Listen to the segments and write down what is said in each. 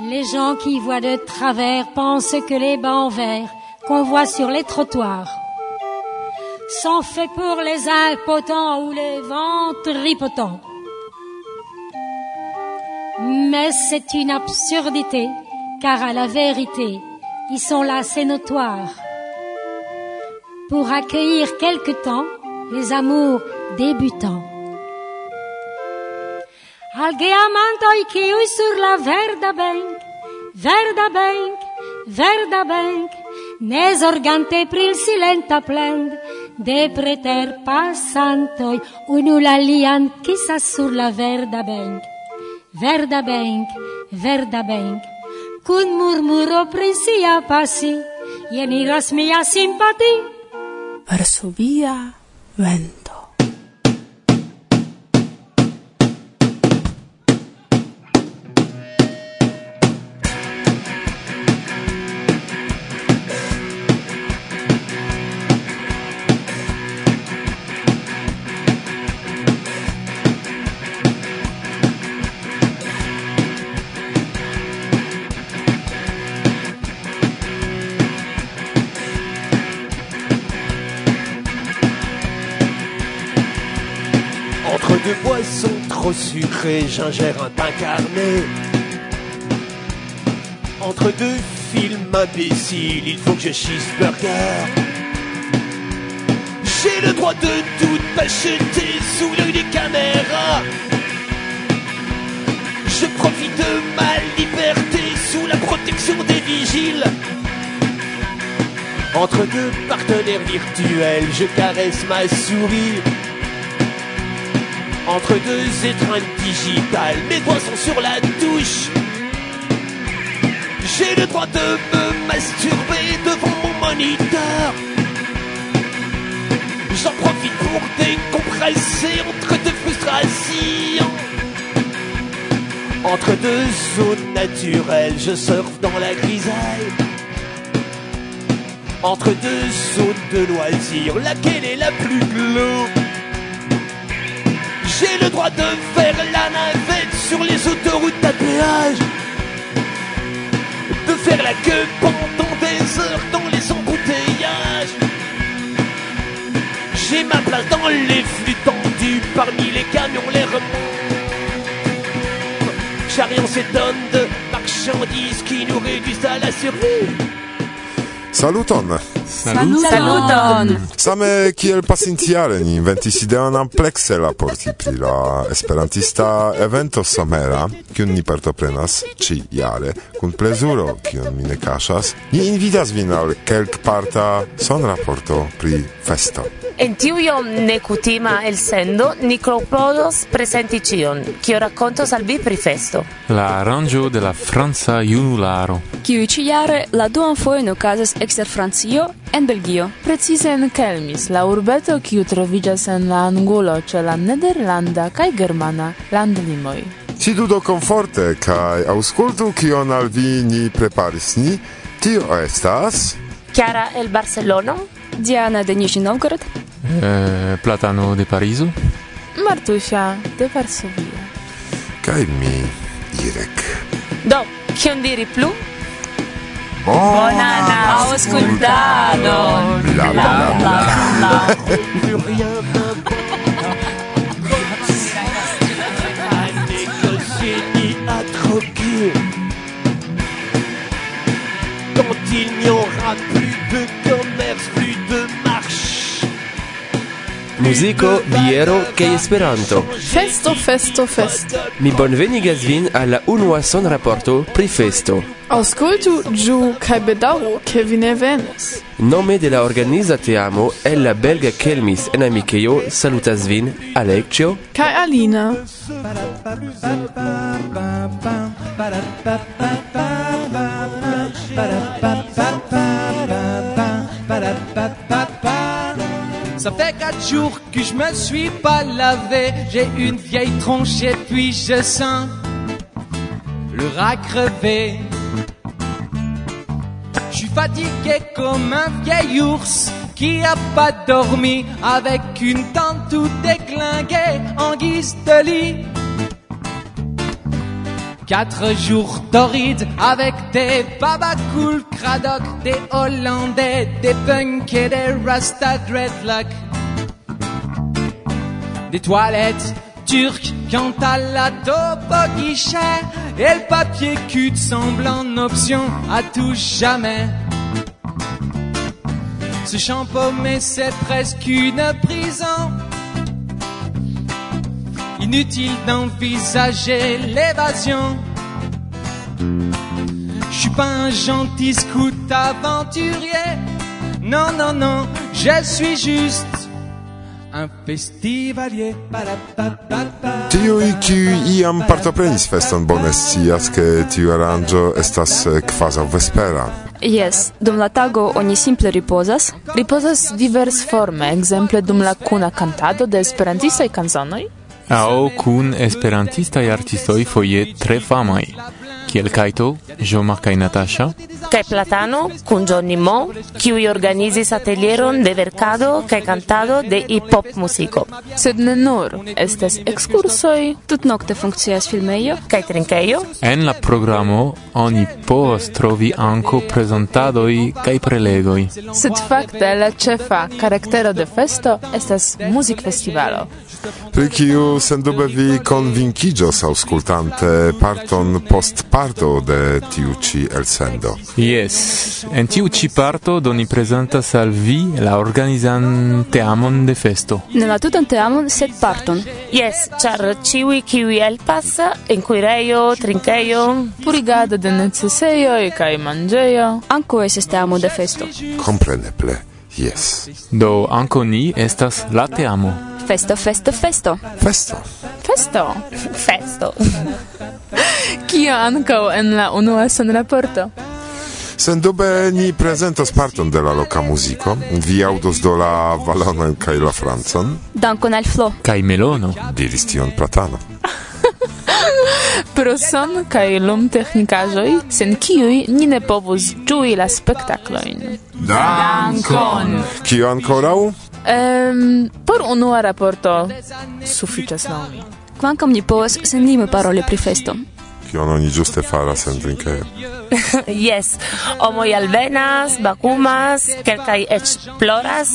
Les gens qui voient de travers pensent que les bancs verts qu'on voit sur les trottoirs sont faits pour les impotents ou les ventripotents. Mais c'est une absurdité, car à la vérité, ils sont là, c'est notoire. Pour accueillir quelque temps les amours débutants. al geamantoi kiui sur la verda bank, verda bank, verda bank, ne zorgante pril silenta plend, de preter passantoi unul alian chissas sur la verda bank, verda bank, verda bank, cun murmuro prinsia passi, ieniras mia simpati, per subia vento. Sucré, j'ingère un pain carné. Entre deux films imbéciles, il faut que je cheeseburger. J'ai le droit de tout acheter sous l'œil des caméras. Je profite de ma liberté sous la protection des vigiles. Entre deux partenaires virtuels, je caresse ma souris. Entre deux étreintes digitales, mes doigts sont sur la touche. J'ai le droit de me masturber devant mon moniteur. J'en profite pour décompresser entre deux frustrations. Entre deux zones naturelles, je surfe dans la grisaille. Entre deux zones de loisirs, laquelle est la plus glauque? J'ai le droit de faire la navette sur les autoroutes à péage. De faire la queue pendant des heures dans les embouteillages. J'ai ma place dans les flux tendus parmi les camions, les remontes. Chariot s'étonne de marchandises qui nous réduisent à la survie. Saluton! Saluton! Saluton. Same kiel pasintiare ni inventis ideon amplekse raporti pri la esperantista evento somera, kiun ni partoprenas ci jare, kun plezuro, kiun mi ne kaszas, ni invitas vin al kelk parta son raporto pri festo. En tiu iom nekutima elsendo ni klopodos presenti ĉion, kio rakontos al vi pri festo. La aranĝo de la franca junularo, kiu ĉi-jare la duan fojon okazas ekster Francio en Belgio. Precize en Kelmis, la urbeto kiu troviĝas en la angulo ĉe la nederlanda kaj germana landlimoj. Sidu do komforte kaj aŭskultu kion al vi ni preparis ni. Tio estas... Chiara el Barcelono, Diana de Nizhny Novgorod. Eh, Platano de Parizo. Martusia de Varsovia. Kaj mi, Irek. Do, kion diri plu? Bonan aŭskultadon! Bla, bla, bla. À négocier ni à troquer. Quand il n'y aura plus de muziko, biero kaj Esperanto. Festo, festo, festo. Mi bonvenigas vin al la unua sonraporto pri festo. Auscultu, giu, kaj bedaŭru, ke vi ne venos. Nome de la organiza teamo el la belga Kelmis en Amikejo salutas vin Alexio kaj Alina. Ça fait quatre jours que je me suis pas lavé. J'ai une vieille tronche et puis je sens le rat crevé. Je suis fatigué comme un vieil ours qui a pas dormi avec une tente tout déglinguée en guise de lit. Quatre jours torrides avec des babacools cradoc, des hollandais, des punks et des rasta dreadlock. Des toilettes turques quant à la taupe et le papier cul semble en option à tout jamais. Ce shampoo mais c'est presque une prison. Inutile d'envisager l'évasion. Je suis pas un gentil scout aventurier. Non, non, non, je suis juste un festivalier. Tiui kiu iam partoprenis feston bone scias, ke tiu aranĝo estas eh, kvazaŭ vespera. Yes, dum la tago oni simple ripozas. Ripozas divers forme, ekzemple dum la kuna kantado de esperantistaj kanzonoj Ao kun esperantistaj artistoj foje tre famaj kiel Kaito, Jomar kaj Natasha, Kai Platano kun Johnny Mo, kiuj organizis atelieron de verkado kaj cantado de hip-hop muziko. Sed ne nur estas ekskursoj, tutnokte funkcias filmejo kaj trinkejo. En la programo oni povas trovi anko prezentadoj kaj prelegoj. Sed fakte la ĉefa karaktero de festo estas muzikfestivalo. Pri kiu sendube vi konvinkiĝos aŭskultante parton post parton parto de tiu ci elsendo. Yes, en tiu ci parto doni presentas al vi la organizan teamon de festo. Ne la tutan teamon, sed parton. Yes, char ciui kiwi elpas, enquireio, trinqueio, purigado de necesseio e cae mangeio. Anco eses teamo de festo. Compreneble. Yes. Do anco ni estas la teamo. Festo, festo, festo. Festo. Festo. Festo. Kio anco en la unua sen raporto? Sendube ni prezentos parton de la loca musico, vi audos do la valonon kaj la francan. Dankon al flo. Kaj melono. Diris tion platano. Pro son kaj lum sen kiuj ni ne povus ĝui la spektaklojn. Dankon! Kio ankoraŭ? Um, por unua raporto sufiĉas laŭ mi. Kvankam ni povas senlime paroli pri festo. Kion oni ĝuste faras en drinkejo? yes, homoj alvenas, bakumas, kelkaj eĉ ploras.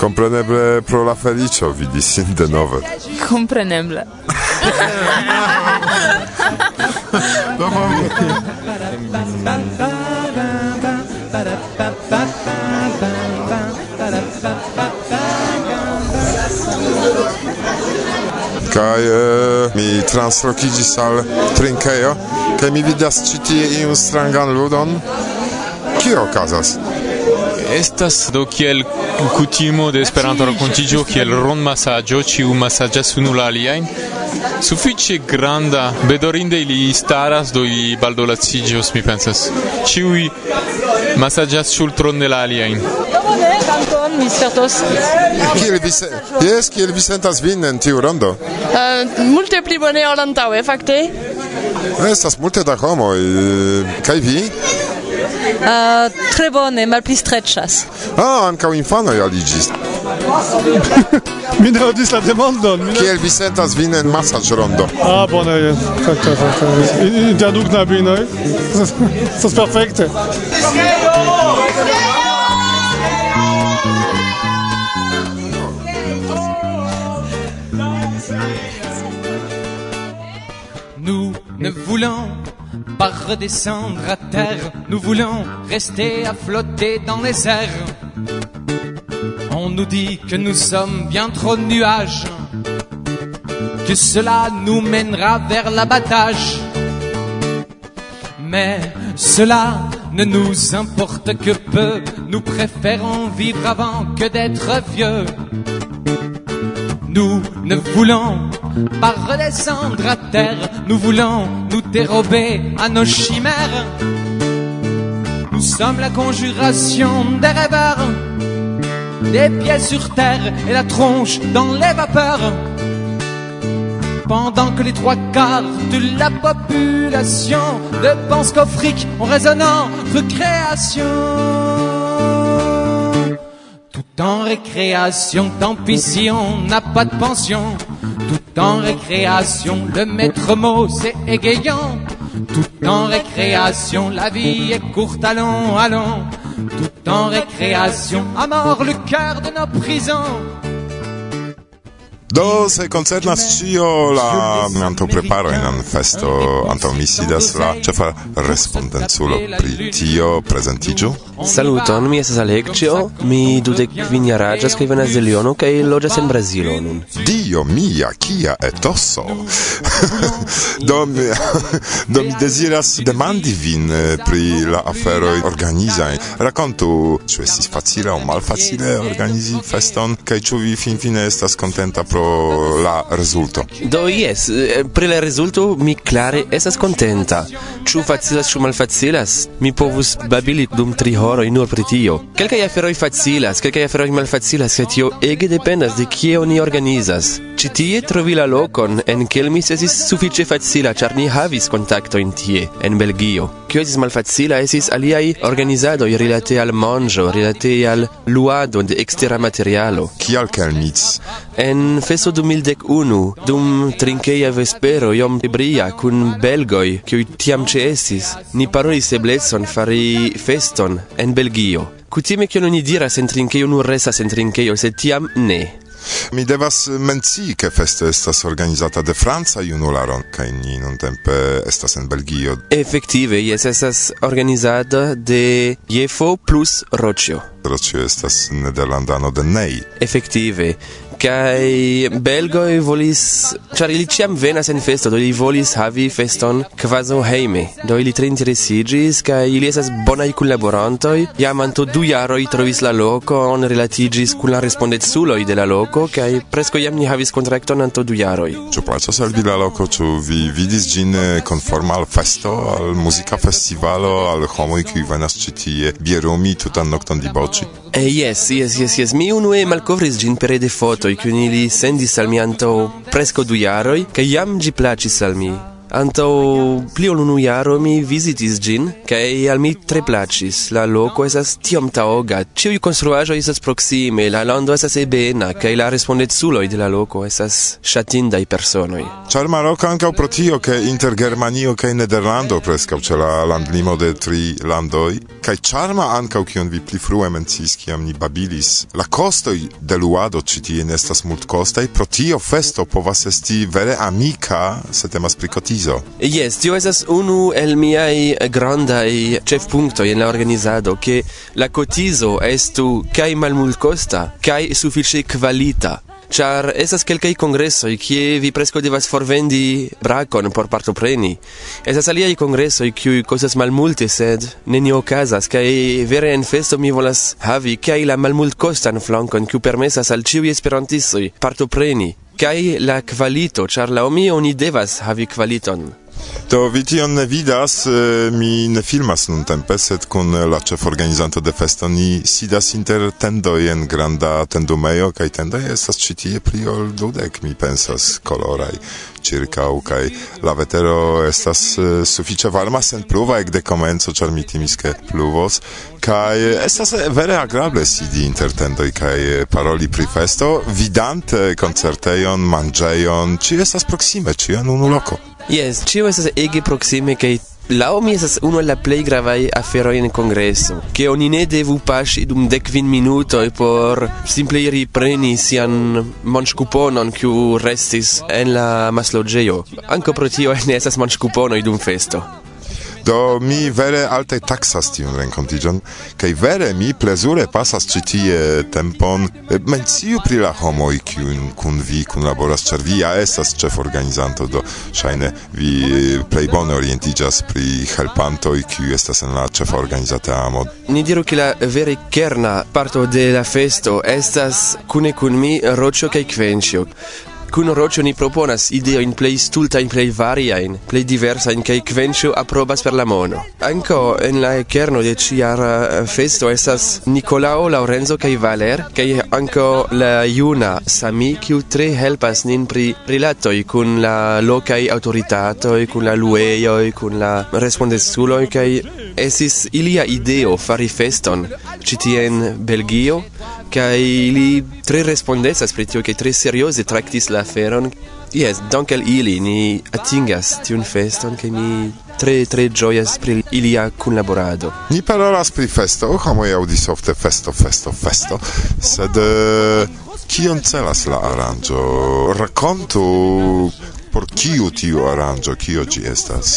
Kompreneble pro la feliĉo vidi sin denove. Kompreneble. Kaj eh, mi translokiĝis al trinkejo kaj mi vidas ĉi tie iun strangan ludon. Kio okazas? Estas do kiel kutimo de Esperanto-rakontiĝo kiel rondmasaĝo, ĉiu masaĝas unu la aliajn sufficie granda bedorinde li staras do i baldolacigios mi pensas ciui massaggias sul tron de l'alien Mi spertos. Yes, kiel vi sentas vin en tiu rondo? Uh, multe pli bone ol antaŭe, eh, fakte. Eh, estas multe da homoj. Kaj e, vi? Uh, tre bone, malpli streĉas. Ah, ankaŭ infanoj aliĝis. Minérodis la demande. Minęło 10 lat Mondon. Kielbiseta zwinę masaż rondo. A, bona je. Tak, tak, tak. I diaduk na bino. Eh. To jest perfekte. Nous ne voulons pas redescendre à terre, nous voulons rester à flotter dans les airs. Nous dit que nous sommes bien trop nuages, que cela nous mènera vers l'abattage. Mais cela ne nous importe que peu, nous préférons vivre avant que d'être vieux. Nous ne voulons pas redescendre à terre, nous voulons nous dérober à nos chimères. Nous sommes la conjuration des rêveurs, des pieds sur terre et la tronche dans les vapeurs. Pendant que les trois quarts de la population ne pensent qu'au fric en raisonnant recréation. Tout en récréation, tant pis si on n'a pas de pension. Tout en récréation, le maître mot c'est égayant. Tout en récréation, la vie est courte, allons, allons. En récréation, à mort le cœur de nos prisons. Do se concernas cio la anto preparo in an festo anto mi sidas la cefa respondenzulo pri tio presentigio. Saluton, mi esas Alexio, mi dude kvin jaraĝas kaj venas de Liono kaj loĝas en Brazilo nun. Dio mia, kia etoso! do mi do mi desiras demandi vin eh, pri la aferoj organizaj. Rakontu, ĉu estis facile aŭ malfacile organizi feston kaj ĉu vi finfine estas kontenta pro pro la rezulto. Do yes, eh, pri la rezulto mi klare estas contenta. Ĉu facilas ĉu malfacilas, mi povus babili dum tri horoj nur pri tio. Kelkaj aferoj facilas, kelkaj aferoj malfacilas, kaj tio ege dependas de kie oni organizas. Ĉi tie trovi la lokon en kiel mi estis sufiĉe facila, ĉar ni havis kontaktojn tie en Belgio. Kio estis malfacila estis aliaj organizadoj rilate al manĝo, rilate al luado de ekstera materialo. Kial Kelnitz? En festo 2011, dum trinceia vespero iom ebria cun belgoi, cui tiam ce esis, ni parolis eblesson fari feston en Belgio. Cutime che non ni diras en trinceio nur resas en trinceio, sed tiam ne. Mi devas mencii che festo estas organizata de Franca junularon kaj ni nuntempe estas en Belgio. Efektive jes estas organizata de Jefo plus Rocio. Rocio estas nederlandano de Nei. Efektive Kai belgoi volis, char ili ciam venas en festo, do ili volis havi feston quasi heime. Do ili tre interesigis, kai ili esas bonai collaborantoi, jam anto du jaroi trovis la locon, relatigis kun la respondetsuloi de la loco, kai presco jam ni havis contracton anto du jaroi. Ciu placas al vi la loco, ciu vi vidis gin conforma eh, al festo, al musica festivalo, al homoi qui venas citie, bierumi tutan noctan diboci? Eh, yes, yes, yes, yes, mi unue malcovris gin per de foto concertoi cun ili sendis al mi anto presco du iaroi, ca iam gi placis al mi. Anto pli ol unu jaro mi visitis gin, kai al mi tre placis. La loco esas tiom taoga, ciui construajo esas proxime, la lando esas ebena, kai la respondeculoj de la loco esas ŝatindaj personoi. Char Marocco ankaŭ pro tio, ke inter Germanio kaj Nederlando prescau, ce la landlimo de tri landoi, kai charma ankaŭ kion vi pli frue mencis, kiam ni babilis, la costoi de luado ĉi tie mult costai, pro tio festo povas esti vere amika, se temas pri Parizo. Yes, tio esas unu el miai grandai chef punto en la organizado che la cotizo estu kai malmulcosta, kai suffice qualita. Char esas quelcae congressoi kie vi presco devas forvendi bracon por partopreni. Esas aliai congressoi kiui cosas malmulte, sed nenio casas, cae vere en festo mi volas havi cae la malmult costan flancon kiu permesas al ciui esperantissoi partopreni kai la qualito, char la omi oni devas havi qualiton. Do vi tion ne vidas, mi ne filmas nun tempe, sed kun la ĉef organizanto de festo ni sidas inter tendoj en granda tendumejo kaj tendoj estas ĉi tie pli ol dudek, mi pensas, koloraj ĉirkaŭ kaj la vetero estas sufiĉe varma senpluva ekde komenco, ĉar mi timis ke pluvos kaj estas vere agrable sidi inter tendoj kaj paroli pri festo, vidante koncertejon, manĝejon, ĉi estas proksime, ĉi en unu loko. Yes, cio estas ege proxime kaj Lao mi estas unu el la plej gravaj aferoj en kongreso, ke oni ne devu paŝi dum decvin minutoj por simple ripreni sian manŝkuponon kiu restis en la masloĝejo. Ankaŭ pro tio ne estas manŝkuponoj dum festo. Do mi vere alte taxas tiun renkontiĝon kaj vere mi plezure pasas ĉi tie tempon menciu pri la homoj kiun kun vi kunlaboras ĉar vi ja estas ĉeforganizanto do ŝajne vi plej bone orientiĝas pri helpantoj kiu estas en la ĉeforganizata amo. Ni diru ke la vere kerna parto de la festo estas kune kun mi Roĉo kaj Kvenĉjo. Kun Rocio ni proponas ideoin plei stultain, plei play plei diversain, kai Quencio approbas per la mono. Anco en la kerno de ciar eh, festo esas Nicolao, Laurenzo, kai Valer, kai anco la iuna Sami, kiu tre helpas nin pri rilatoi kun la locai autoritatoi, kun la lueioi, kun la respondestuloi, kai esis ilia ideo fari feston, citien Belgio, kai li tre respondecas pri tio, ke tre serioze traktis la aferon. Yes, donc el ili ni atingas tiun feston, che mi tre tre gioias pri ilia collaborado. Ni parolas pri festo, homoj aŭdis ofte festo, festo, festo, sed eh, Kion celas la aranjo Rakontu Por kiu tiu aranĝo kio ĝi estas?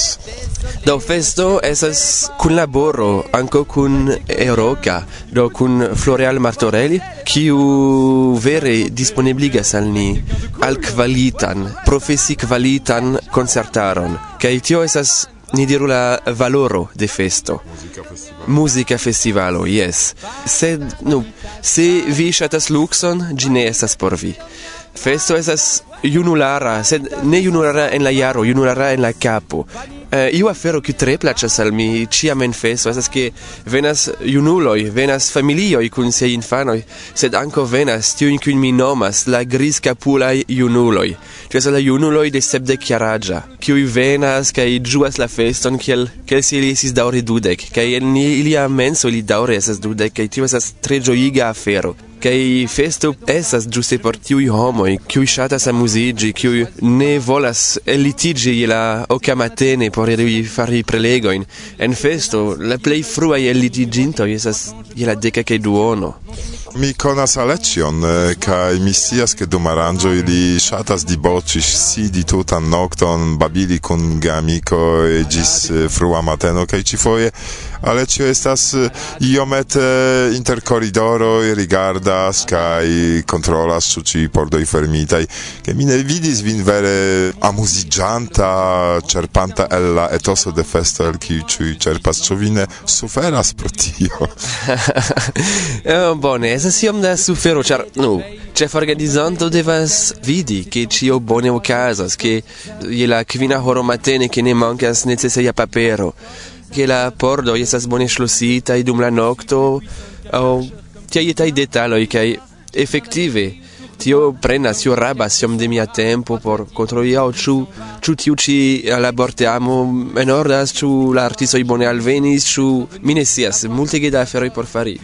Do festo estas kunlaboro anko kun Eroka, do kun Floreal Martorelli, kiu vere disponibligas al ni al kvalitan, profesi kvalitan koncertaron. Kaj tio estas ni diru la valoro de festo. Musica festivalo. Musica festivalo, yes. Sed, nu, se vi shatas luxon, gi ne estas por vi. Festo estas junulara, sed ne junulara en la jaro, junulara en la capo. Uh, iu afero che tre placas al mi ciam en festo estas che venas junuloj, venas familioj kun siaj infanoj, sed anco venas tiujn kiujn mi nomas la griskapulaj junuloj. Tio estas la junuloj de sepdek jaraĝa, kiuj venas kaj ĝuas la feston kiel kiel si ili estis daŭre dudek, kaj en ilia menso ili daŭre estas dudek kaj tio estas tre ĝojiga afero kai festo esas giuste por tiui homoi, kiui shatas amusigi, kiui ne volas elitigi la oca matene por iri fari prelegoin. En festo, la plei fruai elitigintoi esas je la deca kai duono. Mi conas Alecion, eh, kai mi sias che dum aranjo ili bocis si di tutan nocton babili kun e gis eh, frua mateno kai ĉifoje ale tio estas eh, iomete eh, inter e rigardas kai controlas su ci pordoi fermitai che mi ne vidis vin vere amusigianta cerpanta el la etoso de festo el kiu ci cerpas. Ĉu vine suferas pro tio? Eh, bone estas iom da sufero char nu ĉefa organizanto devas vidi che ĉio bone o casa je la kvina horo matene che ne mancas necessaria papero che la pordo estas bone ŝlositaj dum la nocto, aŭ tiaj etaj detaloj kaj efektive tio prenas tio rabas iom de mia tempo por kontroli aŭ ĉu ĉu tiu ĉi laborteamo enordas ĉu i artistoj bone alvenis ĉu mi ne scias da aferoj por fari.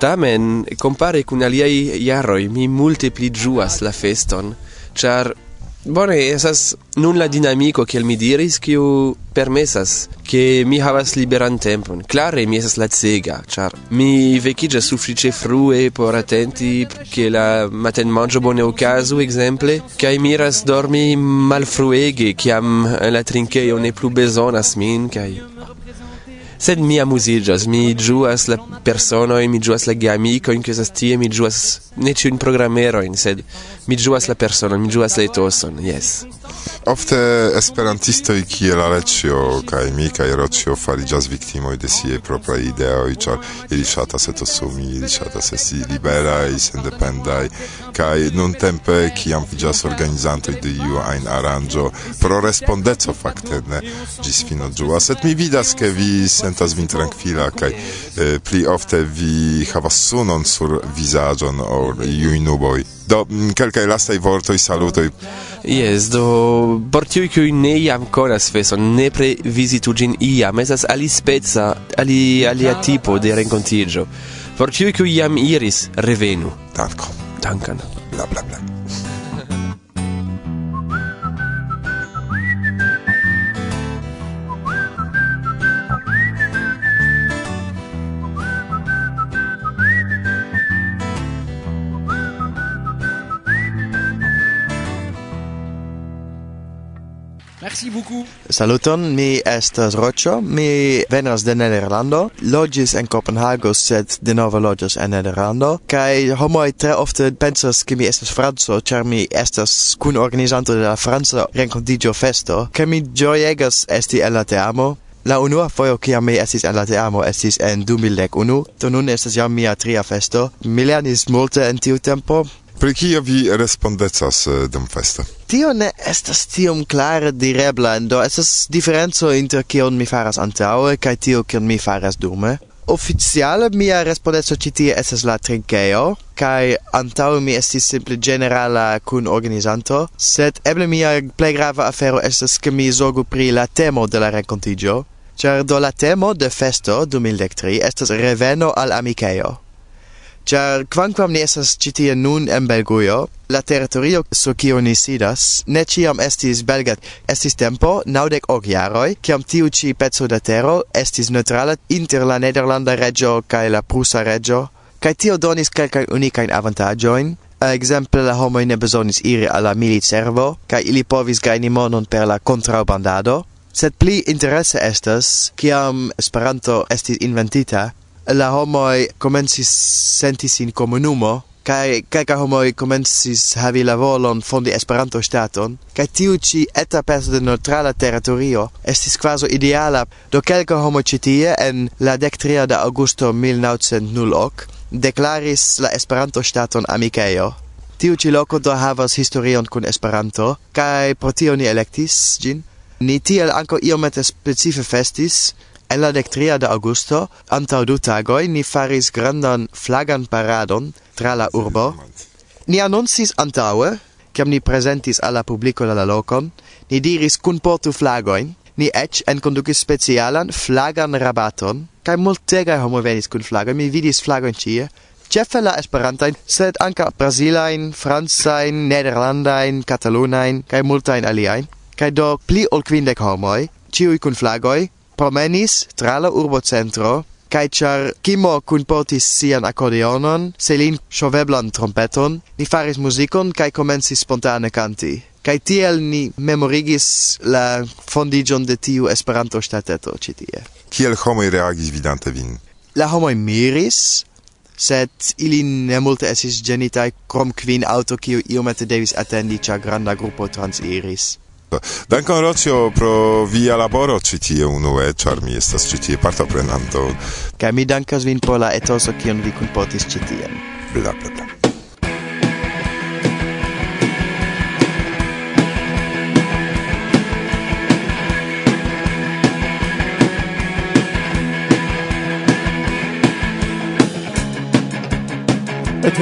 Tamen compare con aliai iarroi mi multe pli la feston char Bone, esas nun la dinamico, kiel mi diris, kiu permesas, che mi havas liberan tempon. Clare, mi esas la cega, char mi vecigia suffice frue por attenti che la maten mangio bone ocasu, exemple, cae miras dormi mal frueghe, che ciam la trinceio ne plu besonas min, cae sed mi amusigas, mi giuas la personoi, mi giuas la geamicoin, in esas tie, mi giuas ne ciun programmeroin, sed mi giuas la persona mi giuas la etoson, yes. Ofte esperantistoi kiel Alecio mica mi roccio Rocio farigas victimoi de siei propraj ideoj, ĉar ili ŝatas etosumi, ili se esti liberaj, sendependaj kaj nuntempe kiam vidas organizantoj de iu ein aranĝo pro respondeco fakte ne gis fino ĝuas, sed mi vidas ke vi sen sentas vin tranquila kaj eh, pli ofte vi havas sunon sur vizaĝon aŭ junuloj. Do mm, kelkaj lastaj vortoj salutoj. Jes, do por tiuj kiuj ne jam konas feston, nepre vizitu ĝin iam, estas alispeca, ali, alia tipo de renkontiĝo. Por tiuj kiuj jam iris, revenu. Dankon. Dankon. Bla bla bla. Merci beaucoup. Saluton, mi estas Rocho, mi venas de Nederlando, logis en Copenhago, sed de novo logis en Nederlando, kai homoi tre ofte pensas ke mi estas Franco, char mi estas kun organizanto de la Franca rencontigio festo, ke mi gioiegas esti en la teamo, La unua foio kia mi estis en la teamo estis en 2011, do nun estas jam mia tria festo. Mi lernis multe en tiu tempo, Pri kio vi respondecas eh, dum festa? Tio ne estas tiom klare direbla, do estas diferenco inter kion mi faras antaŭe kaj tio kion mi faras dume. Oficiale mia respondeco ĉi tie estas la trinkejo, kaj antaŭe mi estis simple generala kun organizanto, sed eble mia plej grava afero estas ke mi zorgu pri la temo de la renkontiĝo, ĉar do la temo de festo 2013 estas reveno al amikejo. Char quanquam ni esas citie nun en Belguio, la territorio sur cio ni sidas ne ciam estis belga. Estis tempo, naudec ok jaroi, kiam tiu ci pezzo da tero estis neutrala inter la nederlanda regio cae la prusa regio, cae tio donis kelkajn unicain avantagioin, exemple la homoj ne bezonis iri alla la militservo, kaj ili povis gaini monon per la contrabandado, sed pli interesse estas kiam Esperanto estis inventita la homoj comencis sentis in comunumo kai kai ka homo komencis havi la volon fondi Esperanto staton kai tiu ci eta pezo de neutrala territorio estis quaso ideala do kelka homo citie en la dektria de augusto 1908 deklaris la Esperanto staton amikeo Tiu ci loko do havas historion kun Esperanto kai pro tio ni electis gin. Ni tiel ankaŭ iomete specife festis En la dectria de augusto, antau du tagoi, ni faris grandan flagan paradon tra la urbo. Ni annonsis antaue, ciam ni presentis alla publico la locon, ni diris cun portu flagoin, ni ec en conducis specialan flagan rabaton, cae multegai homo venis cun flagoin, mi vidis flagoin cie, cefe la esperantain, sed anca brasilain, franzain, nederlandain, catalonain, cae multain aliain, cae do pli ol quindec homoi, ciui cun flagoi, promenis tra la urbocentro, cae char Kimo cunportis sian accordeonon, Selin shoveblan trompeton, ni faris musicon cae comensis spontane canti. Cae tiel ni memorigis la fondigion de tiu Esperanto stateto citie. Kiel homoi reagis vidante vin? La homoi miris, sed ili ne multe esis genitai, crom quin auto, kiu iomete devis attendi, cia granda gruppo transiris. Dankon Rocio pro via laboro ci tie unue, char mi estas ci tie partoprenanto. Kaj mi dankas vin por la etoso kion vi kunportis ci tie. Bla bla bla. Het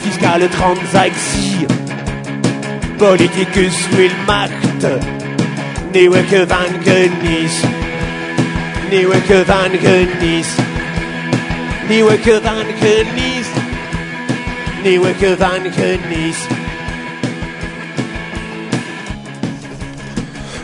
fiscale transactie. politicus wilmacht, nieuwe van Gönnis, nieuwe van Gönnis, nieuwe van Gönnis, nieuwe van Gönnis.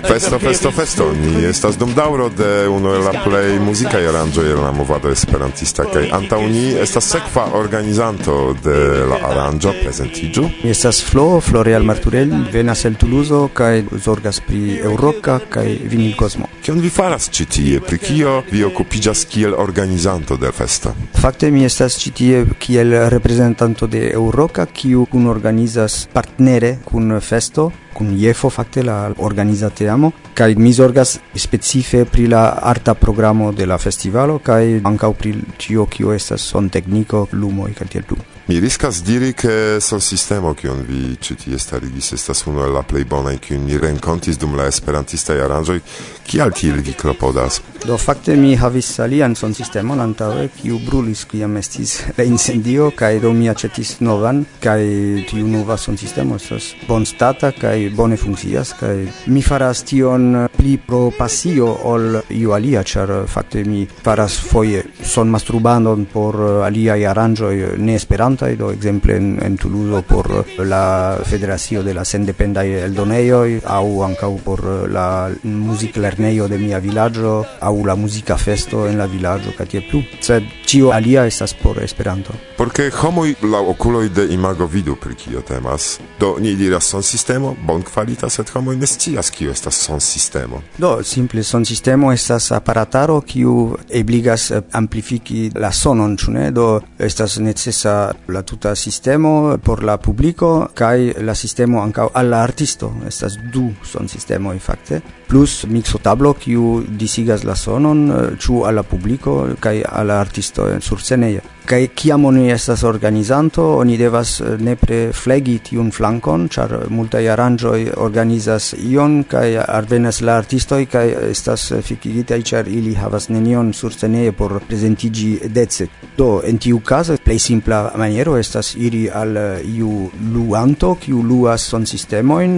Festo, festo, festo. Ni estas dum dauro de uno el la plej muzikaj aranĝoj el la movado esperantista kaj antaŭ ni estas sekva organizanto de la aranĝo prezentiĝu. Mi estas Flo, Floreal Marturel, venas el Tuluzo kaj zorgas pri Eŭropa kaj vinilkosmo. Kion vi faras ĉi tie? Pri kio vi okupiĝas kiel organizanto de festo? Fakte mi estas ĉi tie kiel reprezentanto de Eŭropa kiu kunorganizas partnere kun festo kun Jefo fakte la organiza teamo kaj mi zorgas specife pri la arta programo de la festivalo kaj ankaŭ pri tio kio estas son tekniko, lumoj kaj tiel plu. Mi riskas diri che sol sistemo kion vi ĉi tie starigis estas unu el la plej bonaj kiun ni renkontis dum la esperantistaj aranĝoj, kial tiel vi klopodas? Do fakte mi havis alian son sistemon antaŭe kiu brulis kiam estis la incendio kaj do mi aĉetis novan kaj tiu nova son sistemo estas bonstata kaj bone funkcias kaj mi faras tion pli pro pasio ol iu alia ĉar fakte mi faras foje son mastrubandon por eh, aliaj aranĝoj ne esperanto importantaj do exemple en, en Toulouse por la Federacio de la Sendependa el Doneio au ancau por la muziklernejo de mia villaggio au la musica festo en la villaggio ca tie plu. Sed cio alia estas por Esperanto. Porque homo la oculo de imago vidu pri kio temas do ni diras son sistemo bon kvalita sed homo ne scias kio estas son sistemo. Do simple son sistemo estas aparataro kiu ebligas amplifiki la sonon ĉu ne? Do estas necesa la tuta sistemo por la publico kaj la sistemo ankaŭ al la artisto. Estas du son sistemoj fakte plus mixo tablo kiu disigas la sonon eh, ĉu al la publiko kaj al la artisto sur scenejo kaj kiam oni estas organizanto oni devas eh, nepre flegi tiun flankon ĉar multaj aranĝoj organizas ion kaj alvenas la artistoj kaj estas fikigitaj ĉar ili havas nenion surscenejo por prezentiĝi dece. Do en tiu caso plej simpla maniero estas iri al eh, iu luanto kiu luas sonsistemojn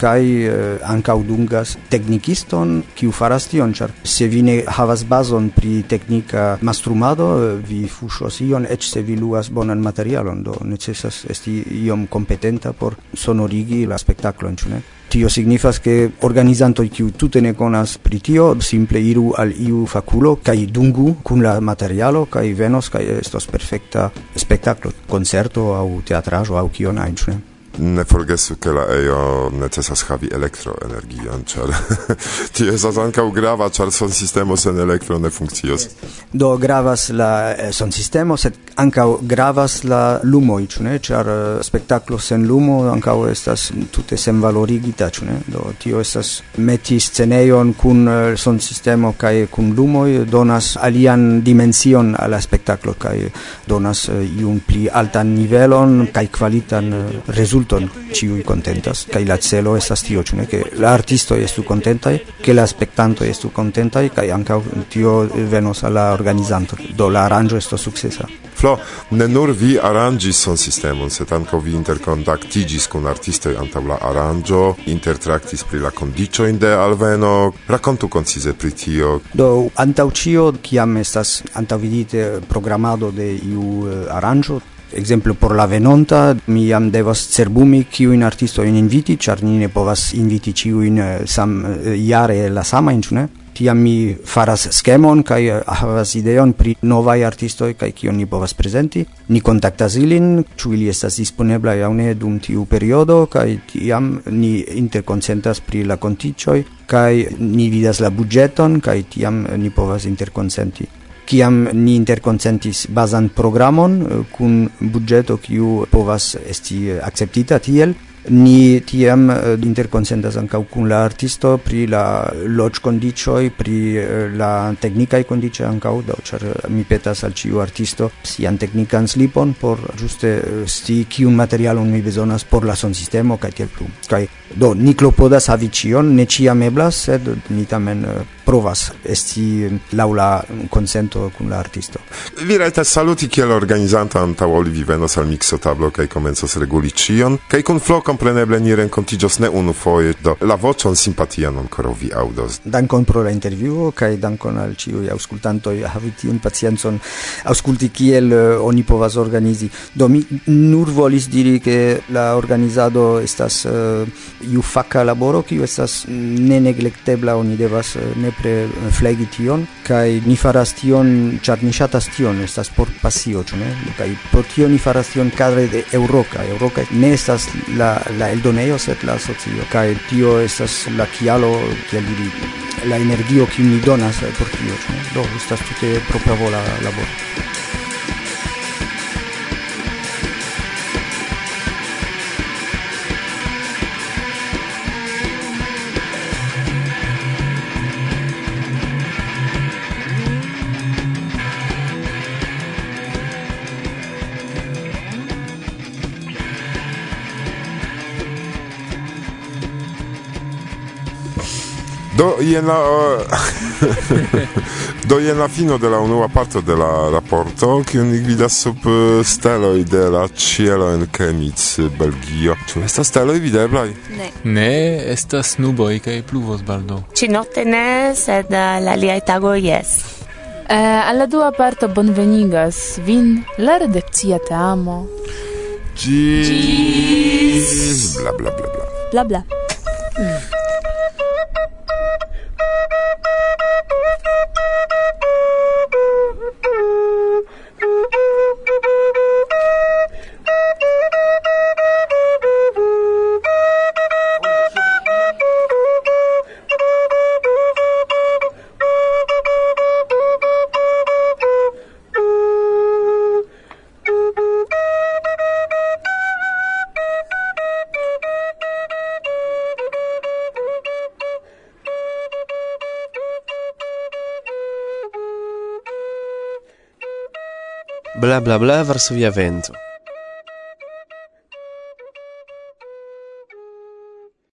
kaj ankaŭ dungas tek teknikiston kiu faras tion ĉar se vi ne havas bazon pri teknika mastrumado vi fuŝos ion eĉ se vi luas bonan materialon do necesas esti iom kompetenta por sonorigi la spektaklon ĉu ne? Tio signifas che organizanto kiu tute ne konas pri tio simple iru al iu fakulo kai dungu kun la materialo kai venos kaj estos perfekta spektaklo, koncerto au teatraĵo au kion ajn, ne forgesu che la eo necessas havi elektroenergion, ĉar tio estas ankaŭ grava, ĉar sistemo sen elektro ne funkcios. Do gravas la eh, sistemo, sed ankaŭ gravas la lumoj, ĉu ne? Ĉar uh, spektaklo sen lumo ankaŭ estas tute senvalorigita, ĉu ne? Do tio estas meti scenejon kun uh, son sistemo kaj kun lumoj donas alian dimension al la spektaklo kaj donas eh, iun pli altan nivelon kaj kvalitan uh, rezultaton rezulton ciui contentas kaj la celo estas tio cune, che ke la artisto estu contentai, ke la spectanto estu contentai, kaj ankaŭ tio venos al la organizanto do la aranjo estos successa. Flo, ne nur vi arrangis son sistemon, set anco vi intercontactigis con artistoi antaŭ la aranĝo, intertractis pri la condicio in de alveno. Rakontu concise pri tio. Do antaŭ cio, ciam estas antaŭvidite programado de iu eh, aranĝo, Ekzemple por la venonta mi jam devas cerbumi kiujn artistojn inviti, char ni ne povas inviti ĉiujn eh, sam eh, jare la sama in ne? tiam mi faras skemon kai eh, havas ideon pri nova artistoj kai kion ni povas prezenti. Ni kontaktas ilin, ĉu ili estas disponebla aŭ ne dum tiu periodo kai tiam ni interkonsentas pri la kontiĝoj kai ni vidas la budgeton kai tiam ni povas interkonsenti kiam ni interkonsentis bazan programon eh, kun budgeto kiu povas esti eh, akceptita tiel Ni tiam eh, interkonsentas ankaŭ kun la artisto pri la loĝkondiĉoj, pri eh, la teknikaj kondiĉoj ankaŭ, do ĉar eh, mi petas al ĉiu artisto sian teknikan slipon por ĝuste sti kiun materialon mi bezonas por la sonsistemo kaj tiel plu. Kaj do ni klopodas havi ĉion, ne ĉiam eblas, sed ni tamen provas esti laula consento konsento kun la artisto. Vi rajtas saluti kiel organizanto antaŭ ol vi venos al miksotablo kaj komencos reguli ĉion kaj kun floko compreneble ni renkontiĝos ne unufoje, do la voĉon simpatian ankoraŭ vi aŭdos. Dankon pro la intervjuo kaj dankon al ĉiuj aŭskultantoj havi tiun paciencon aŭskulti kiel uh, oni povas organizi. Do mi nur volis diri ke la organizado estas eh, uh, jufaka laboro kiu estas neneglektebla, oni devas uh, nepre flegi tion kaj ni faras tion ĉar ni ŝatas tion, estas por pasio, ĉu ne? Kaj por tio ni faras tion kadre de Euroca Euroca ne estas la la el doneo sed la socio kaj tio estas la kialo kiel diri la energio kiu ni donas eh, por tio. Ĉu do estas tute propravola laboro. Do jen la do jen la fino de la unua parto de la raporto, kiu ni vidas sub steloj de la cielo en Kemic, Belgio. Ĉu estas steloj videblaj? Ne. Ne, estas nuboj kaj pluvos baldaŭ. Ĉinokte ne, sed la aliaj tagoj jes. Eh, alla dua parto bonvenigas vin la redakcia teamo. Ĝis bla bla bla bla. Bla bla. Bla bla bla Varsovia vento.